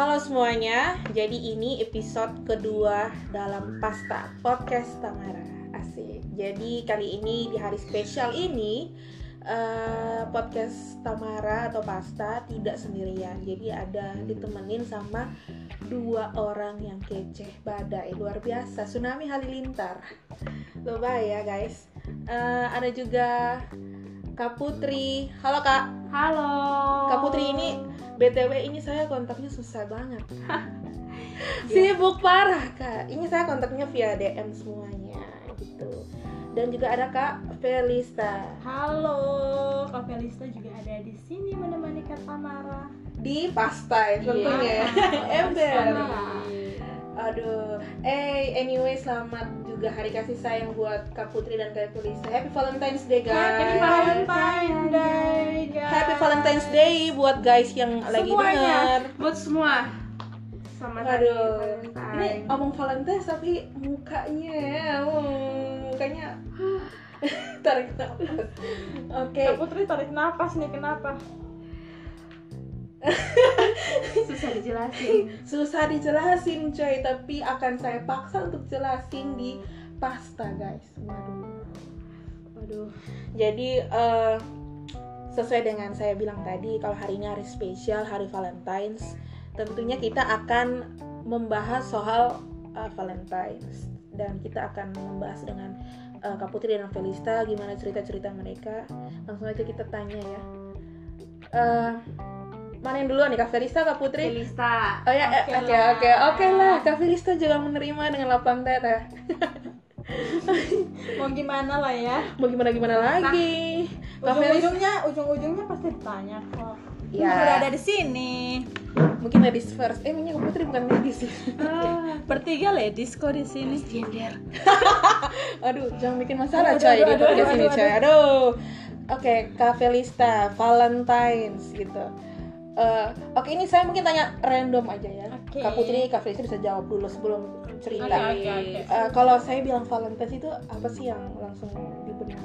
Halo semuanya, jadi ini episode kedua dalam Pasta Podcast Tamara Asik. Jadi kali ini di hari spesial ini eh, Podcast Tamara atau Pasta tidak sendirian. Jadi ada ditemenin sama dua orang yang kece Badai. Luar biasa, Tsunami Halilintar. Coba ya guys. Eh, Ada juga Kak Putri Halo Kak Halo. Kak Putri ini BTW ini saya kontaknya susah banget. Sibuk parah kak. Ini saya kontaknya via DM semuanya gitu. Dan juga ada Kak Felista Halo. Kak Felista juga ada di sini menemani Kak Tamara. di Pasta ya tentunya. Iya. Ember. Aduh. Eh anyway selamat juga hari kasih sayang buat Kak Putri dan Kak Felista. Happy Valentine's Day guys. Happy Valentine's Day, guys. Happy Valentine's Day buat guys yang lagi Semuanya. dengar. Buat semua. Selamat hari Aduh, Valentine. ini omong Valentine tapi mukanya ya, hmm, mukanya tarik nafas. Oke, Kak Putri tarik nafas nih kenapa? Susah dijelasin. susah dijelasin coy, tapi akan saya paksa untuk jelasin di pasta guys. Waduh, waduh. Jadi eh, sesuai dengan saya bilang tadi, kalau hari ini hari spesial, hari Valentine's, tentunya kita akan membahas soal eh, Valentine's dan kita akan membahas dengan eh, Kak Putri dan Felista gimana cerita-cerita mereka. Langsung aja kita tanya ya. Eh, mana yang duluan nih Kak Felista, Kak Putri? Felista. Oh ya, Oke oke lah. oke lah. Kak Felista juga menerima dengan lapang dada. Mau gimana lah ya? Mau gimana gimana lagi? Kak Felista, Ujung-ujungnya, ujung-ujungnya pasti ditanya kok. Ya. Udah ada di sini. mungkin ladies first. Eh, minyak Kak Putri bukan ladies sih. Bertiga ladies kok di sini. Aduh, jangan bikin masalah Aduh, coy aduh, di aduh, podcast aduh, ini aduh, coy. Aduh. Oke, Kak Felista, Valentine's gitu. Eh, oke ini saya mungkin tanya random aja ya. Oke. Kak Putri, Kak Felista bisa jawab dulu sebelum cerita. Oke, oke, oke. Eh, kalau saya bilang Valentine's itu apa sih yang langsung di benak?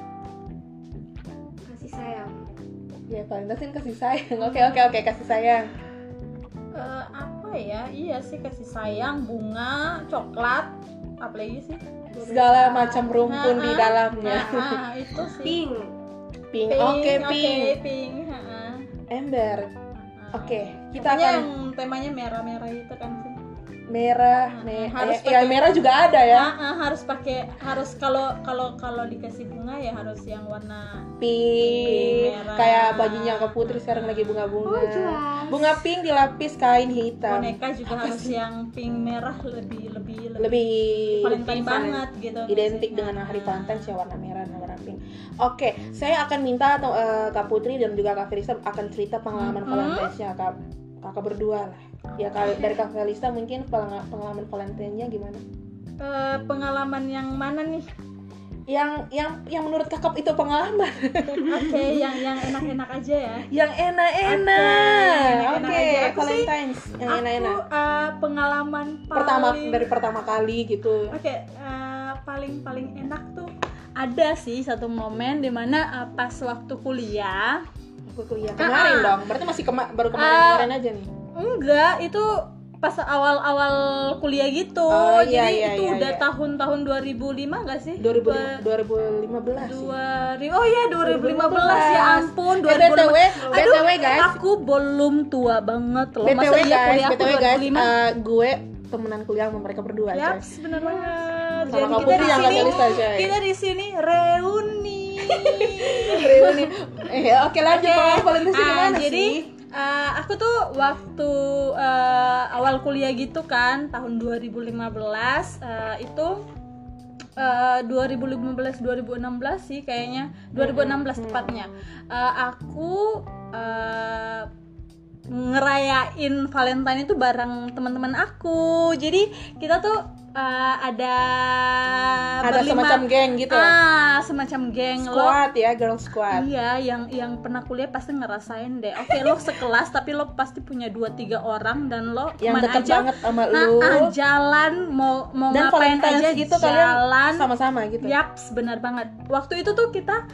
Kasih sayang. Ya Valentine's kan kasih sayang. Oke oke oke kasih sayang. Eh, apa ya? Iya sih kasih sayang, bunga, coklat, apa lagi sih? Segala macam rumpun di Nah, dalamnya. Nah, itu sih. Pink. Pink. Pink, Oke oke, pink. pink. ha-ha. Ember. Oke kita Pokoknya akan yang temanya merah-merah itu kan sih. merah. Nah, Me harus ya, ya, merah juga ada ya. Ah, ah, harus pakai harus kalau kalau kalau dikasih bunga ya harus yang warna Pink. merah. Kayak bajunya Kak Putri sekarang lagi bunga-bunga. Oh, jelas. Bunga pink dilapis kain hitam. boneka juga harus yang pink merah lebih lebih Lebih Valentine lebih banget gitu. identik maksudnya. dengan hari Valentine ya warna merah pink. Oke, saya akan minta atau eh, Kak Putri dan juga Kak Felista akan cerita pengalaman Mhm. Valentine-nya Kak kakak berdua lah. Ya kali dari Kak Felista mungkin pengala- pengalaman Valentine-nya gimana? Eh, pengalaman yang mana nih? Yang yang yang menurut Kakak itu pengalaman. Oke, yang yang enak-enak aja ya. yang enak-enak. Oke, sih- Valentine's yang Aku enak-enak. eh, pengalaman paling Pertama dari pertama kali gitu. Oke, eh, paling paling enak tuh ada sih satu momen di mana eh, pas waktu kuliah Aku kuliah kemarin Ah. dong. Berarti masih kema- baru Ah. kemarin-kemarin aja nih. enggak itu pas awal-awal kuliah gitu Oh, iya, jadi iya, itu iya, udah iya. tahun-tahun 2005 enggak sih 2005, 2015 sih. dua ri- oh iya 2015 ya ampun Eh, BTW, 2015 BTW guys, aku belum tua banget loh BTW masa iya guys, kuliah aku BTW guys, 2005 eh, gue temenan kuliah sama mereka berdua Yap, coy. bener banget. Sama kita di sini, coy. kita di sini reuni. Reuni. Eh, oke lanjut pengalaman Valentine's Ah, gimana jadi sih? eh, aku tuh waktu eh, awal kuliah gitu kan tahun 2015 eh, itu eh, 2015 2016 sih kayaknya 2016 tepatnya Eh, aku eh, ngerayain Valentine itu bareng teman-teman aku jadi kita tuh eh, ada Ada berlima- semacam geng gitu. ah semacam geng lo Squad ya, girl squad. Iya, yang yang pernah kuliah pasti ngerasain deh. Oke, lo sekelas tapi lo pasti punya dua tiga orang dan lo Yang deket aja, banget sama Nah, lu. ah, jalan mau mau Dan ngapain aja gitu jalan. kalian sama-sama gitu. Yaps, benar banget. Waktu itu tuh kita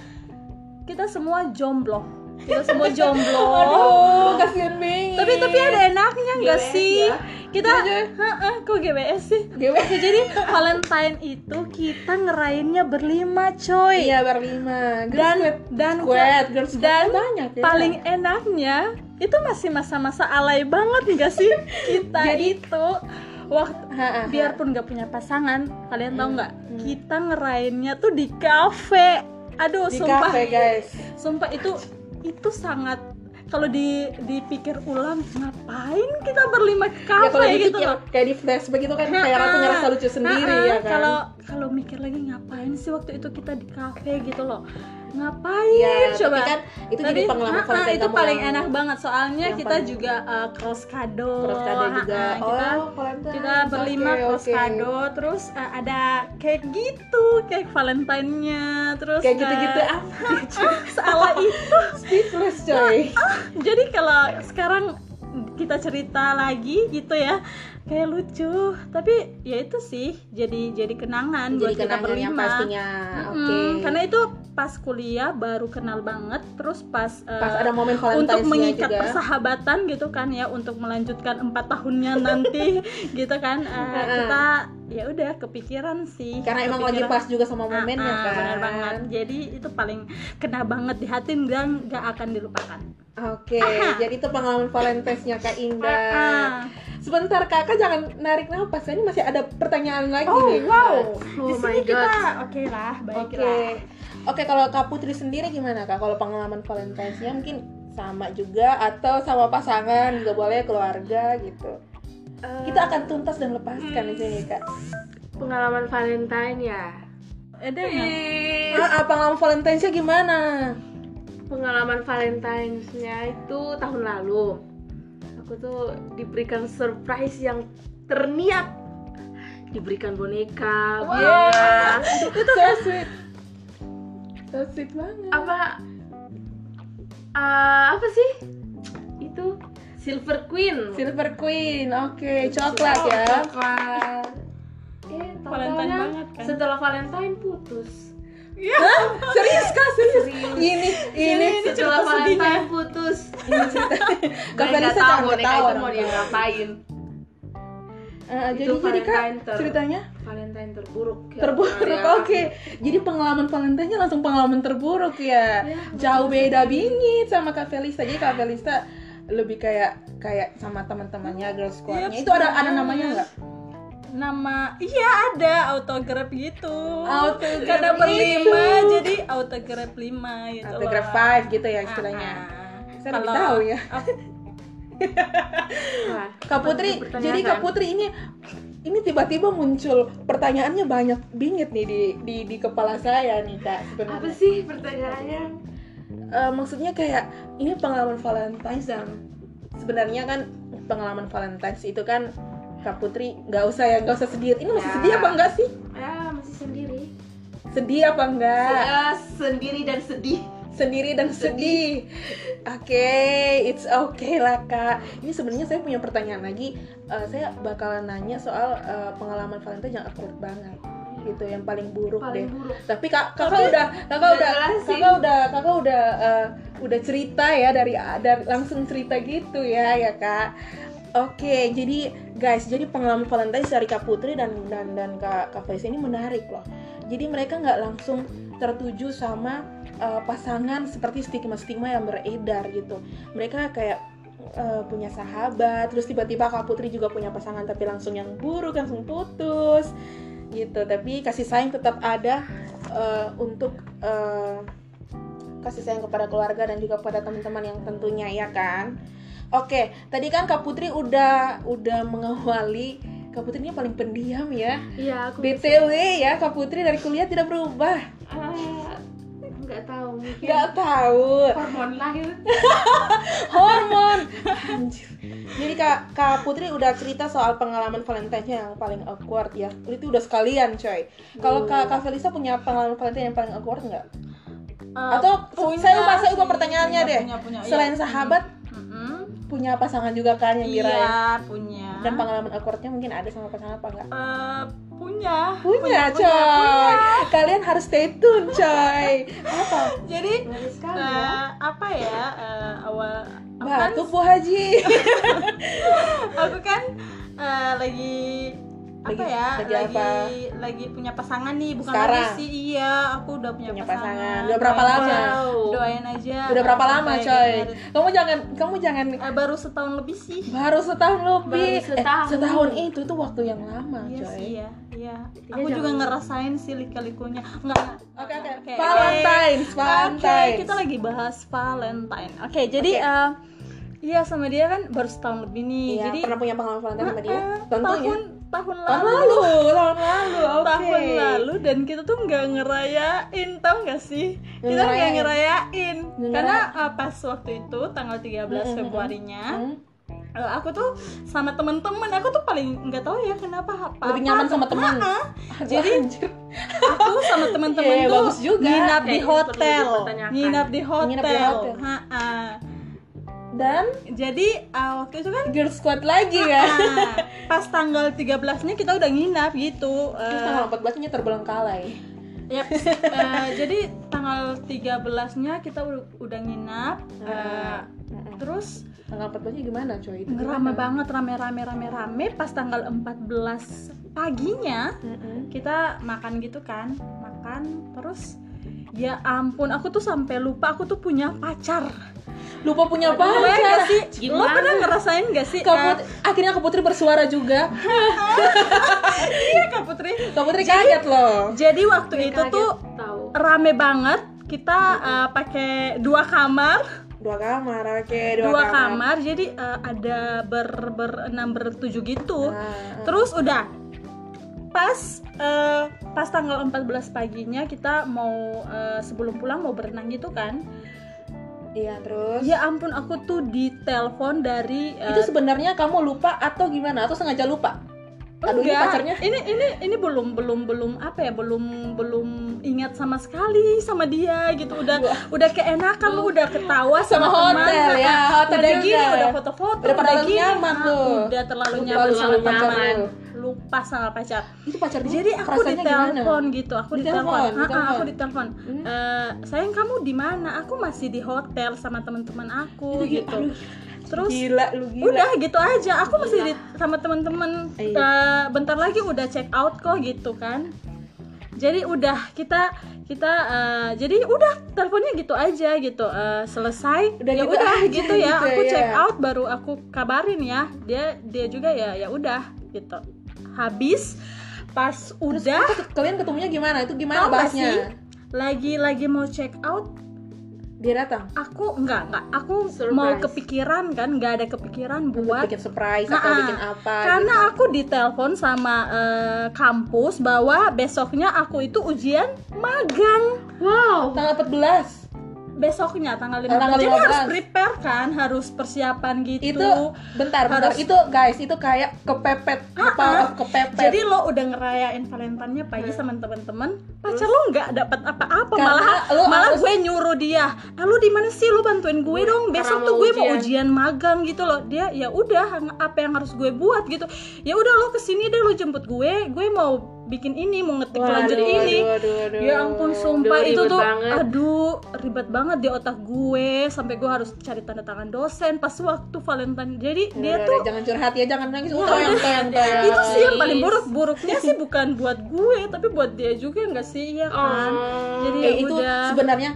kita semua jomblo. Kita semua jomblo Aduh, kasihan banget. tapi tapi ada enaknya nggak sih ya? kita Heeh, kok GBS sih GWS. Oke, jadi Valentine itu kita ngerayainnya berlima coy Iya berlima. Girls dan Squad. dan Squad, girls squad dan banyak ya. paling enaknya itu masih masa-masa alay banget nggak sih kita itu waktu Ha, ha, ha. biarpun nggak punya pasangan kalian tahu nggak kita ngerayainnya tuh di kafe aduh di sumpah cafe guys. sumpah itu itu sangat kalau di dipikir ulang ngapain kita berlima ke Ya kafe gitu dipikir loh? kayak di flashback itu kan kayak ratu ngerasa lucu sendiri ya kan. kalau kalau mikir lagi ngapain sih waktu itu kita di kafe gitu loh ngapain Iya, coba tapi kan itu jadi pengalaman Valentine itu kamu paling yang- enak banget soalnya kita paling- juga uh, cross kado Terus kado juga. Kita oh, Valentine. kita berlima Oke, cross kado terus uh, ada cake gitu cake Valentine-nya terus Kayak gitu-gitu uh, apa? salah itu Speechless coy. jadi kalau sekarang kita cerita lagi gitu ya kayak lucu tapi ya itu sih jadi jadi kenangan buat Jadi kita kenangan yang berlima pastinya. Oke. Mm, karena itu pas kuliah baru kenal banget terus pas, eh, Pas ada momen untuk mengikat juga. persahabatan gitu kan ya untuk melanjutkan empat tahunnya nanti gitu kan Heeh. kita ya udah kepikiran sih Karena emang lagi Kepikiran. pas juga sama momennya ah, kan. benar banget jadi itu paling kena banget di hati dan gak akan dilupakan Oke, jadi itu pengalaman Valentine's-nya Kak Indah. Ah. Sebentar kakak jangan narik nafas, ini masih ada pertanyaan lagi Oh nih. wow, Oh di my sini kita God. oke lah, Oke, baiklah. Oke kalau Kak Putri sendiri gimana Kak? Kalau pengalaman Valentine's-nya mungkin sama juga atau sama pasangan juga boleh keluarga gitu. Eh, Kita akan tuntas dan lepaskan di sini Kak. pengalaman Valentine ya. Ada? Eh, Ah, pengalaman Valentine's-nya gimana? pengalaman Valentine's-nya itu tahun lalu. Aku tuh diberikan surprise yang terniat. Diberikan boneka, bunga, so sweet. So sweet banget. apa eh, apa sih? Itu Silver Queen. Silver Queen, oke, coklat Oh, ya. Coklat. Eh, Valentine banget kan? Setelah Valentine putus. Hah? Serius kak, serius? Serius. Ini, ini, Setelah cerita sedihnya. Valentine putus. ini cerita. Kak Gue nggak tahu kan boneka tahu itu mau dia ngapain. Eh, jadi jadi kak ter- ceritanya Valentine terburuk. ya. terburuk, Ya. oke. Jadi pengalaman Valentine-nya langsung pengalaman terburuk ya. Ya, Jauh beda bingit sama Kak Felisa. Jadi Kak Felisa lebih kayak kayak sama teman-temannya girl squadnya. Iya, Itu ada ada namanya nggak? Nama, iya ada autograph gitu. Autograph Karena itu. berlima, jadi autograph lima gitu. Autograph loh. five gitu ya istilahnya. Ah, Saya lebih kalau- tahu ya. Wah, Kak Putri, jadi Kak Putri ini ini tiba-tiba muncul pertanyaannya banyak bingit nih di di, di kepala saya nih Kak apa sebenarnya. sih pertanyaannya? Eh, maksudnya kayak ini pengalaman Valentine's yang sebenarnya kan pengalaman Valentine's itu kan Kak Putri nggak usah ya nggak usah sedih. Ini masih Ya. sedih apa enggak sih? Ya masih sendiri. Sedih apa enggak? Ya sendiri dan sedih. Sendiri dan sedih. Oke, it's okay lah kak. Ini sebenarnya saya punya pertanyaan lagi. Eh, saya bakalan nanya soal eh, pengalaman Valentine yang awkward banget gitu, yang paling buruk deh. Paling buruk. Tapi kak, kakak udah, kakak Udah kakak udah, kakak udah, eh, udah cerita ya dari, dari langsung cerita gitu ya, ya kak. Oke, jadi guys, jadi pengalaman Valentine dari Kak Putri dan dan dan Kak Kak Faiz ini menarik loh. Jadi mereka nggak langsung tertuju sama eh, pasangan seperti stigma-stigma yang beredar gitu. Mereka kayak eh, punya sahabat, terus tiba-tiba Kak Putri juga punya pasangan tapi langsung yang buruk, langsung putus gitu. Tapi kasih sayang tetap ada eh, untuk eh, kasih sayang kepada keluarga dan juga kepada teman-teman yang tentunya ya kan. Oke, tadi kan Kak Putri udah udah mengawali Kak Putri ini paling pendiam ya. Iya aku BTW ya Kak Putri dari kuliah tidak berubah. Ah, nggak tahu mungkin Nggak tahu. hormon lahir. Hormon. Anjir. Jadi Kak, Kak Putri udah cerita soal pengalaman Valentine yang paling awkward ya. Itu udah sekalian coy. Kalau Kak, Kak Felisa punya pengalaman Valentine yang paling awkward nggak? Eh, Atau punya saya ubah saya sih. pertanyaannya Punya, deh. punya, punya. Selain Iya. sahabat, Mm-mm. punya pasangan juga kan yang diraih. Iya, punya. Dan pengalaman awkwardnya mungkin ada sama pasangan apa enggak? Eh, punya. Punya, coy. Kalian harus stay tune, coy. Apa? Jadi sekali eh, ya. apa ya? Batuk Bu Haji. aku kan eh, lagi apa Lagi- ya lagi lagi apa? lagi punya pasangan nih bukan Sekarang? lagi sih iya aku udah punya, Punya pasangan, pasangan. Udah berapa lama? Doain aja Udah berapa lama, coy? Kamu jangan kamu jangan Eh, baru setahun lebih sih baru setahun lebih. Baru setahun. Eh, setahun itu tuh waktu yang lama, iya coy. sih ya iya Dia aku juga ngerasain sih lika-likunya enggak. Oke oke. Oke. Valentine's, Oke, Valentine's. kita lagi bahas Valentine. Oke, jadi Oke. eh, iya sama dia kan baru setahun lebih nih. Iya, jadi pernah punya pengalaman Valentine sama dia? Tentunya. tahun tahun Tahun lalu. lalu, tahun lalu. Oke. Tahun lalu dan kita tuh nggak ngerayain, tau nggak sih? Kita nggak Ngerayain. Karena eh, pas waktu itu tanggal 13 Mm-mm. Februarinya, Hmm, eh, aku tuh sama temen-temen, aku tuh paling nggak tahu ya kenapa apa. lebih nyaman sama teman. Jadi aku sama teman-teman Iya, tuh bagus juga. nginap di hotel, nginap di hotel. Nginap di hotel. Ha-ha. Dan Jadi uh, waktu itu kan girl squad lagi ya. ah, pas tanggal 13-nya kita udah nginap gitu. Terus Uh, tanggal 14-nya terbelengkalai. yep. Uh, jadi tanggal 13-nya kita udah, nginap. Uh, Mm-mm. terus Tanggal 14-nya gimana, coy? Itu rame banget rame rame rame rame pas tanggal 14 paginya Mm-mm. kita makan gitu kan makan terus ya ampun aku tuh sampai lupa aku tuh punya pacar Lupa punya pacar. gak sih lo Gimana? pernah ngerasain gak sih Kak eh, Put- akhirnya Kak Putri bersuara juga. iya kak Putri Kak Putri kaget loh. jadi waktu Gue itu kaget tuh tahu. rame banget kita eh, pakai dua kamar Dua kamar, oke, dua, dua, kamar. jadi eh, ada ber berenam bertujuh gitu Nah, terus udah pas eh, pas tanggal 14 paginya kita mau eh, sebelum pulang mau berenang gitu kan iya terus. ya ampun aku tuh ditelepon dari eh, Itu sebenarnya kamu lupa atau gimana? Atau sengaja lupa? Aduh, ini enggak. pacarnya. ini ini ini belum belum belum apa ya belum belum ingat sama sekali sama dia gitu udah Wah. udah keenakan lu udah ketawa Sama sama, hotel teman. ya, hotel udah juga gini ya. udah foto-foto Udah terlalu gini. nyaman Ah, tuh. udah terlalu Udah nyaman sama lu. lupa sama pacar Itu pacar jadi aku ditelepon gitu aku Ditelepon, ditelepon. aku ditelepon Hmm. Eh, sayang kamu di mana aku masih di hotel sama teman-teman aku Aduh, gitu aduh, terus gila lu gila. udah gitu aja aku masih di, sama temen-temen Iya. Eh, bentar lagi udah check out kok gitu kan jadi udah kita kita eh, jadi udah teleponnya gitu aja gitu Eh, selesai Udah ya gitu udah aja gitu ya gitu aku ya. check out baru aku kabarin ya dia dia juga ya ya udah gitu habis pas Terus udah kalian ketemunya gimana? Itu gimana bahasnya? lagi lagi mau check out Dia datang. aku enggak enggak aku Surprise. mau kepikiran kan nggak ada kepikiran buat bikin surprise Nah, atau bikin apa karena gitu. aku ditelepon sama eh, kampus bahwa besoknya aku itu ujian magang Wow. tanggal 14 besoknya tanggal 15 tanggal jadi harus 15. prepare kan harus persiapan gitu. Itu bentar bentar. Harus- itu guys itu kayak kepepet apa kepepet. Jadi lo udah ngerayain Valentine-nya pagi sama teman-teman pacar lo nggak dapat apa-apa. Malah lo malah harus- gue nyuruh dia ah lu di mana sih? Lu bantuin gue dong. besok tuh mau gue mau ujian. ujian magang gitu loh. Dia ya udah apa yang harus gue buat? Gitu. Ya udah lo ke sini deh lo jemput gue. Gue mau bikin ini mau ngetik Waduh, lanjut ini. aduh, aduh, aduh. ya ampun sumpah Aduh, itu tuh banget. aduh ribet banget di otak gue. Sampai gue harus cari tanda tangan dosen pas waktu Valentine. Jadi dia udah, tuh jangan curhat ya jangan nangis. Ya oh, udah, toyang toyang itu sih yang paling buruk. Buruknya sih bukan buat gue tapi buat dia juga nggak sih ya kan? Oh. jadi eh ya itu udah. sebenarnya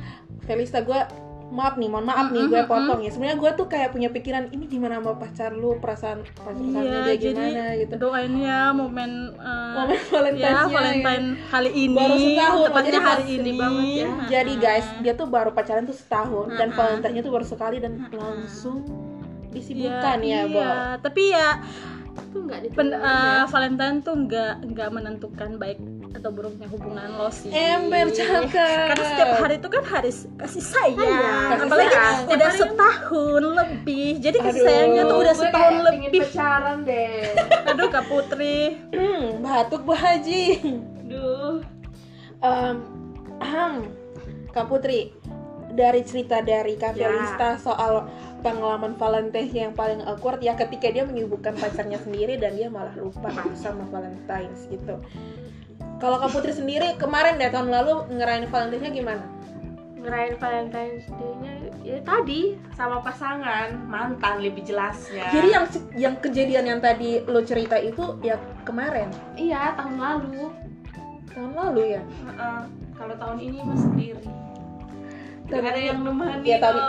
Felista gue maaf nih mohon maaf nih gue Mm-mm, potong ya. Sebenarnya gue tuh kayak punya pikiran ini gimana sama pacar lu perasaan perasaannya iya dia jadi gimana gitu. doain ya momen eh, momen Valentine ya. Valentine kali ini Baru setahun, tepatnya hari ini banget ya. Jadi guys dia tuh baru pacaran tuh setahun dan. Valentine-nya tuh baru sekali dan langsung disibukkan ya, Bo. iya. tapi ya itu nggak pen, eh, Valentine tuh nggak nggak menentukan baik atau buruknya hubungan lo sih ember cakep karena setiap hari itu kan hari kasih sayang Sayang, apalagi sayang. udah hari- setahun lebih jadi kasih Aduh. sayangnya tuh udah setahun lebih pacaran deh aduh kak Putri Hmm, batuk Bu Haji Duh. Em, ahem, Kak Putri dari cerita dari Kak Ya. Felista soal pengalaman Valentine yang paling awkward ya ketika dia menyibukkan pacarnya sendiri dan dia malah lupa sama Valentine's gitu. Kalau Kak Putri sendiri kemarin deh tahun lalu ngerayain Valentine-nya gimana? ngerayain Valentine's Day-nya ya tadi sama pasangan mantan lebih jelasnya Jadi yang yang kejadian yang tadi lo cerita itu ya kemarin iya tahun lalu tahun lalu ya. Heeh. kalau tahun ini mah sendiri Tahun ada ini- yang nemani Ya, tahun-.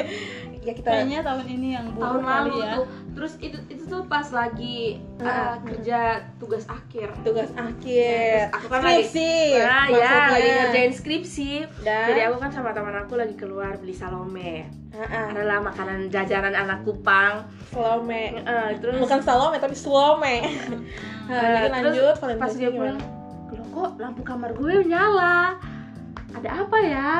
Ya kita kayaknya tahun ini yang buruk tahun lalu kali ya tuh terus itu itu tuh pas lagi uh, Ah, kerja tugas akhir. Tugas akhir. Terus aku kan lagi- Skripsi. nah ya maksudnya. lagi ngerjain skripsi. Dan? Jadi aku kan sama teman aku lagi keluar beli salome. Ah, ah, adalah makanan jajanan anak Kupang. Salome. Eh, terus? Bukan Salome tapi Slome. Nah, Eh, jadi terus lanjut pas dia pulang kok lampu kamar gue nyala? Ada apa ya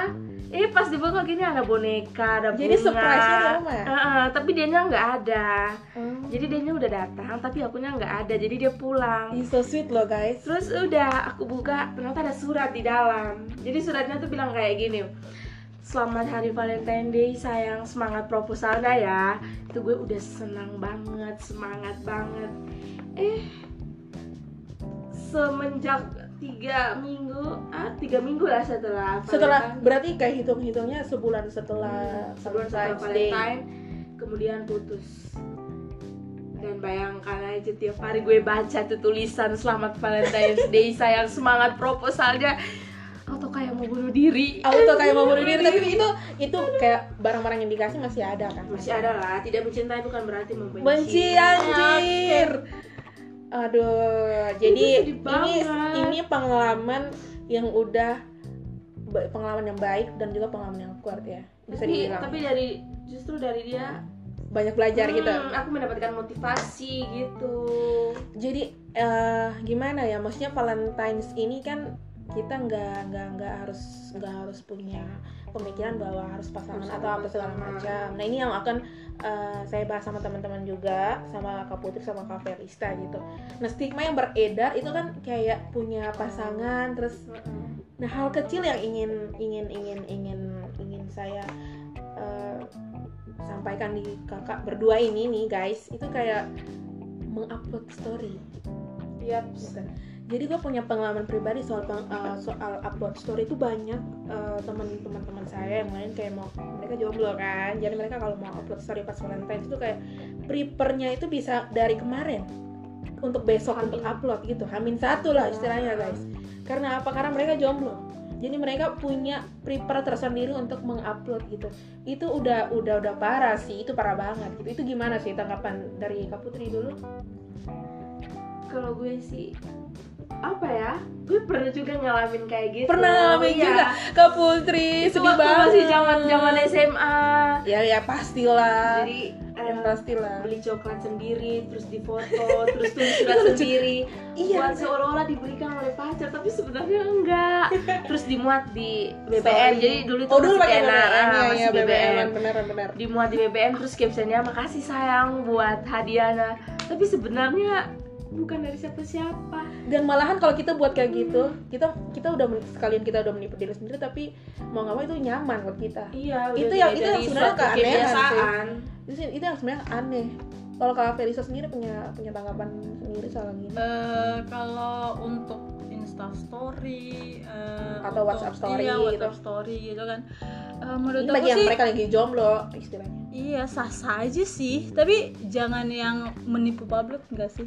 eh pas dibuka gini ada boneka ada bunga Jadi surprise-nya di rumah? Eh, eh, tapi dianya nggak ada Hmm. jadi dianya udah datang tapi akunya nggak ada jadi dia pulang Ih, so sweet loh guys. terus udah aku buka ternyata ada surat di dalam jadi suratnya tuh bilang kayak gini Selamat Hari Valentine Day sayang semangat proposalnya ya itu gue udah senang banget semangat banget eh semenjak tiga minggu ah tiga minggu lah setelah Setelah Valentine. berarti kayak hitung-hitungnya sebulan setelah sebulan setelah Valentine's Day. Valentine kemudian putus dan bayangkan aja tiap hari gue baca tuh tulisan selamat Valentine's Day sayang semangat proposalnya atau kayak mau bunuh diri Auto kayak mau bunuh diri tapi itu itu kayak barang-barang yang dikasih masih ada kan? masih ada lah tidak mencintai bukan berarti membenci Benci anjir. Aduh, jadi ini ini pengalaman yang udah pengalaman yang baik dan juga pengalaman yang kuat ya. Bisa tapi, dibilang. tapi dari justru dari dia banyak belajar gitu. hmm, aku mendapatkan motivasi gitu Jadi eh, gimana ya? Maksudnya Valentine's ini kan kita nggak nggak nggak harus nggak harus punya pemikiran bahwa harus pasangan Harus atau apa segala macam. Nah ini yang akan eh, saya bahas sama teman-teman juga, sama Kak Putri sama Kak Felista gitu. Nah stigma yang beredar itu kan kayak punya pasangan, terus nah hal kecil yang ingin ingin ingin ingin ingin saya eh, sampaikan di kakak berdua ini nih guys, itu kayak mengupload story. Yap. Gitu. Jadi gue punya pengalaman pribadi soal peng- uh, soal upload story itu banyak uh, teman-teman teman saya yang lain kayak mau mereka jomblo kan. Jadi mereka kalau mau upload story pas Valentine itu kayak prepernya itu bisa dari kemarin untuk besok Hamin. untuk upload gitu. Hamin satu lah istilahnya guys. Karena apa? Karena mereka jomblo. Jadi mereka punya prepare tersendiri untuk mengupload gitu. Itu udah udah udah parah sih, itu parah banget gitu. Itu gimana sih tanggapan dari Kak Putri dulu? kalau gue sih apa ya gue pernah juga ngalamin kayak gitu Pernah ngalamin Iya. juga Kak Putri, itu sedih waktu banget. masih zaman zaman SMA Ya ya pastilah. jadi ya pastilah. beli coklat sendiri terus difoto terus tulis surat sendiri Iya. buat seolah-olah diberikan oleh pacar tapi sebenarnya enggak terus dimuat di BBM Story. jadi dulu itu Oh dulu masih pakai pena, BBM ah, ya, masih ya BBM, BBM benar benar. dimuat di BBM terus captionnya makasih sayang buat hadiahnya tapi sebenarnya bukan dari siapa-siapa Dan malahan kalau kita buat kayak gitu, kita kita udah sekalian kita udah menipu diri sendiri tapi mau nggak mau itu nyaman buat kita. iya Itu yang- itu yang sebenarnya keanehan sih. Itu, yang sebenarnya aneh. Kalau Kak Felisa sendiri punya punya tanggapan sendiri soal gini. Eh, kalau untuk Insta Story eh, Atau untuk- WhatsApp Story iya, gitu. WhatsApp Story gitu kan. Eh, menurut Ini aku bagi yang sih mereka lagi jomblo istilahnya. iya sah sah aja sih, tapi jangan yang menipu publik enggak sih?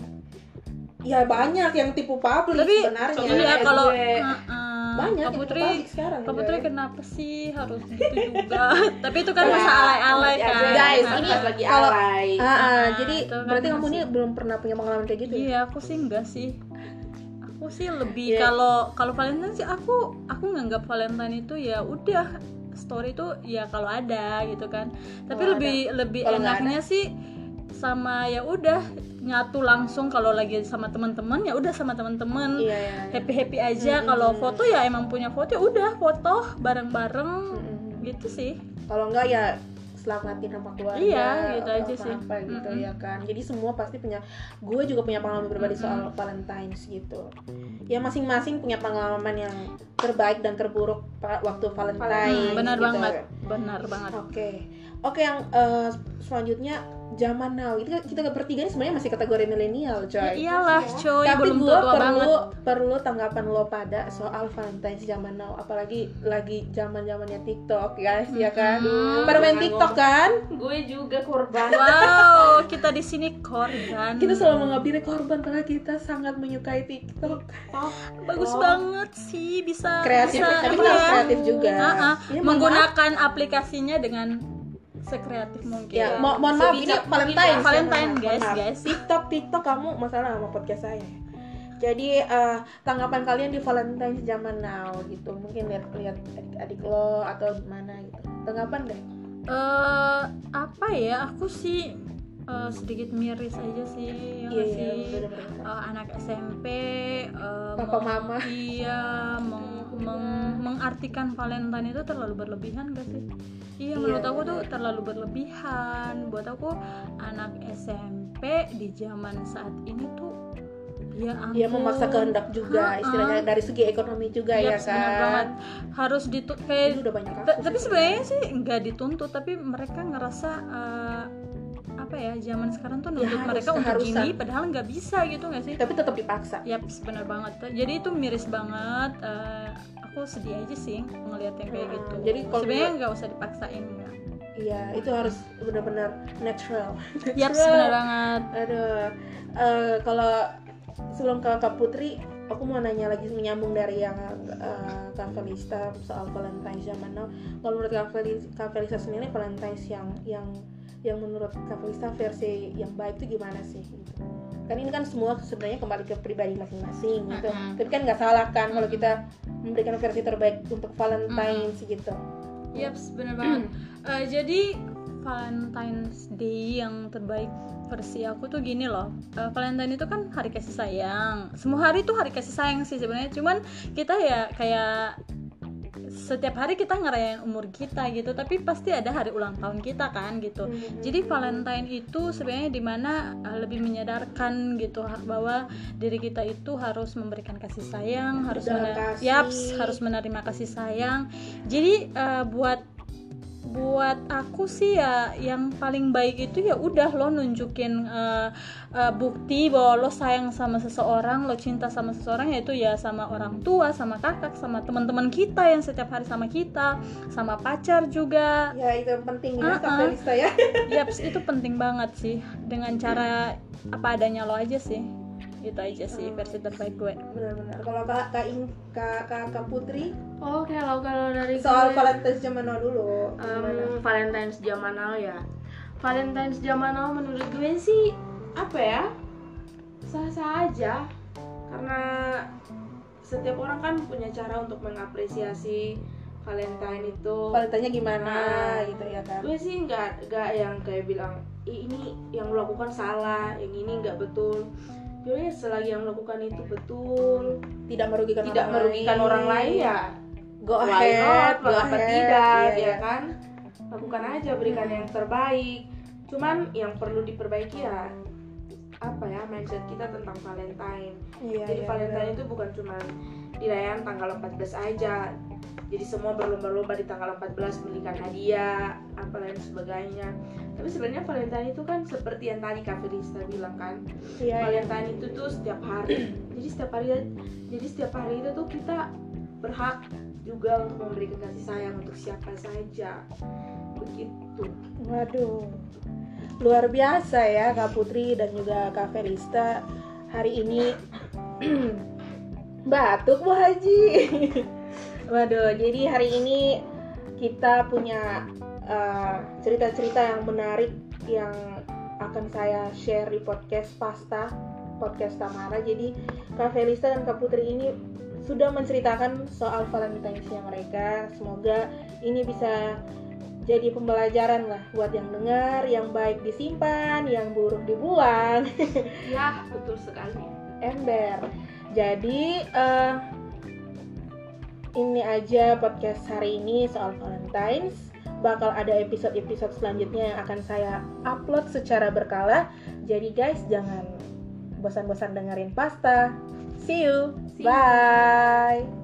Ya banyak yang tipu publik Tapi sebenarnya. Kayak kalau gue. Heeh. banyak Kak yang Putri sekarang. Kak Putri guys. kenapa sih harus gitu juga? Tapi itu kan masa alay-alay Ya, kan. Guys, pas ini lagi kalau- alay ah, Ah, jadi itu kan berarti kamu ini belum pernah punya pengalaman kayak gitu? ya? Iya, aku sih enggak sih. Aku sih lebih Iya. kalau kalau Valentine sih aku aku nganggap Valentine itu ya udah story itu ya kalau ada gitu kan. Tapi Kalau lebih lebih Kalau nggak enaknya sih sama ya udah nyatu langsung kalau lagi sama teman-teman ya udah sama teman-teman. Iya, iya. iya. Happy happy aja. Mm-mm. Kalau foto ya emang punya foto ya udah foto bareng-bareng Mm-mm. gitu sih. Kalau enggak ya selamatin sama keluarga. Iya, gitu atau aja sih. Apa gitu Mm-mm. ya kan. Jadi semua pasti punya. Gue juga punya pengalaman pribadi Mm-mm. soal Valentine's gitu. Ya masing-masing punya pengalaman yang terbaik dan terburuk waktu Valentine. Hmm, benar gitu. banget, benar banget. Oke, oke yang eh, selanjutnya zaman now itu kita bertiga ini sebenarnya masih kategori milenial Ya coy iyalah, coy, tapi belum gue perlu banget. perlu tanggapan lo pada soal Valentine's zaman now apalagi lagi zaman zamannya TikTok guys ya kan Hmm. pada main TikTok kan gue juga korban Wow, kita di sini korban. kita selalu mengambil korban karena kita sangat menyukai TikTok bagus Oh. banget sih bisa kreatif bisa tapi ya? kreatif juga. Ini mohon maaf, menggunakan aplikasinya dengan sekreatif mungkin. ya mo- mohon maaf ini Valentine. Valentine, guys, maaf. guys. TikTok TikTok kamu masalah sama podcast saya jadi eh, tanggapan kalian di Valentine zaman now gitu mungkin lihat lihat adik-adik lo atau gimana gitu tanggapan deh Eh, apa ya? Aku sih eh, sedikit miris aja sih, ya Iya, sih? iya, bener-bener. Eh, anak SMP, eh, Papa meng- mama. iya, meng- meng- mengartikan Valentine itu terlalu berlebihan gak sih? Iya, menurut Iya, aku tuh terlalu berlebihan. Buat aku anak SMP di zaman saat ini tuh ya ampun. Dia memaksa kehendak juga, Ha-ha. istilahnya dari segi ekonomi juga ya Yaps, bener kan. banget. Harus ditut kayak udah banyak Ta- kasus. tapi sebenarnya sih nggak dituntut tapi mereka ngerasa eh, apa ya zaman sekarang tuh Ya, nuntut harus, mereka untuk gini padahal nggak bisa gitu nggak sih tapi tetap dipaksa. Yap, benar banget. Jadi itu miris banget. Eh, aku sedih aja sih ngelihat yang kayak Hmm, gitu. jadi sebenarnya nggak usah dipaksain ya. Iya, itu harus benar-benar natural. Yap, benar banget. Aduh, eh, kalau sebelum ke Kak Putri, aku mau nanya lagi menyambung dari yang eh, Kak Felista soal Valentine's zaman now. Kalau menurut Kak Felista, Kak Felista sendiri Valentine's yang yang yang menurut Kak Felista versi yang baik itu gimana sih? Gitu. Kan ini kan semua sebenarnya kembali ke pribadi masing-masing gitu. Mm-mm. Tapi kan nggak salah kan kalau kita memberikan versi terbaik untuk Valentine's gitu. Yap, benar banget. Eh, jadi Valentine's Day yang terbaik versi aku tuh gini loh. Eh, Valentine itu kan hari kasih sayang. Semua hari tuh hari kasih sayang sih sebenarnya. Cuman kita ya kayak setiap hari kita ngerayain umur kita gitu, tapi pasti ada hari ulang tahun kita kan gitu. Mhm. Jadi Valentine itu sebenarnya di mana uh, lebih menyadarkan gitu bahwa diri kita itu harus memberikan kasih sayang, harus yaps, harus menerima kasih sayang. Jadi uh, buat buat aku sih ya yang paling baik itu ya udah lo nunjukin uh, uh, bukti bahwa lo sayang sama seseorang, lo cinta sama seseorang yaitu ya sama orang tua, sama kakak, sama teman-teman kita yang setiap hari sama kita, sama pacar juga. Ya itu yang penting ya Kak Uh-uh. Felista ya. Yaps, itu penting banget sih. Dengan cara apa adanya lo aja sih. Itu aja sih versi terbaik gue. Benar-benar. Kalau Kak Kak In, Kak, Kak, Putri oh kalau kalau dari soal gue, Valentine's zaman now dulu. gimana? Valentine's zaman now ya Valentine's zaman now menurut gue sih apa ya sah-sah aja karena setiap orang kan punya cara untuk mengapresiasi Valentine itu Valentine-nya gimana Nah. gitu ya kan. gue sih nggak nggak yang kayak bilang "Ih, ini yang lo lakukan salah yang ini nggak betul gue selagi yang melakukan itu betul Tidak merugikan tidak orang merugikan lain. orang lain ya Go why ahead, not go ahead. tidak Iya, ya iya. kan lakukan aja berikan yang terbaik cuman yang perlu diperbaiki ya apa ya mindset kita tentang Valentine Iya, jadi iya, Valentine benar. itu bukan cuma dirayakan tanggal 14 aja jadi semua berlomba-lomba di tanggal 14 memberikan hadiah apa lain sebagainya tapi sebenarnya Valentine itu kan seperti yang tadi Kak Felista bilang kan Iya, iya. Valentine itu tuh setiap hari jadi setiap hari jadi setiap hari itu tuh kita berhak juga untuk memberikan kasih sayang untuk siapa saja begitu Waduh. Luar biasa ya Kak Putri dan juga Kak Felista hari ini batuk Bu Haji. Waduh, jadi hari ini kita punya uh, cerita-cerita yang menarik yang akan saya share di podcast Pasta, podcast Tamara. Jadi Kak Felista dan Kak Putri ini sudah menceritakan soal Valentine's-nya mereka. Semoga ini bisa jadi pembelajaran lah buat yang dengar, yang baik disimpan, yang buruk dibuang. ya betul sekali ember. Jadi eh, ini aja podcast hari ini soal Valentine's. Bakal ada episode-episode selanjutnya yang akan saya upload secara berkala. Jadi guys jangan bosan-bosan dengerin pasta. See you. See you. Bye.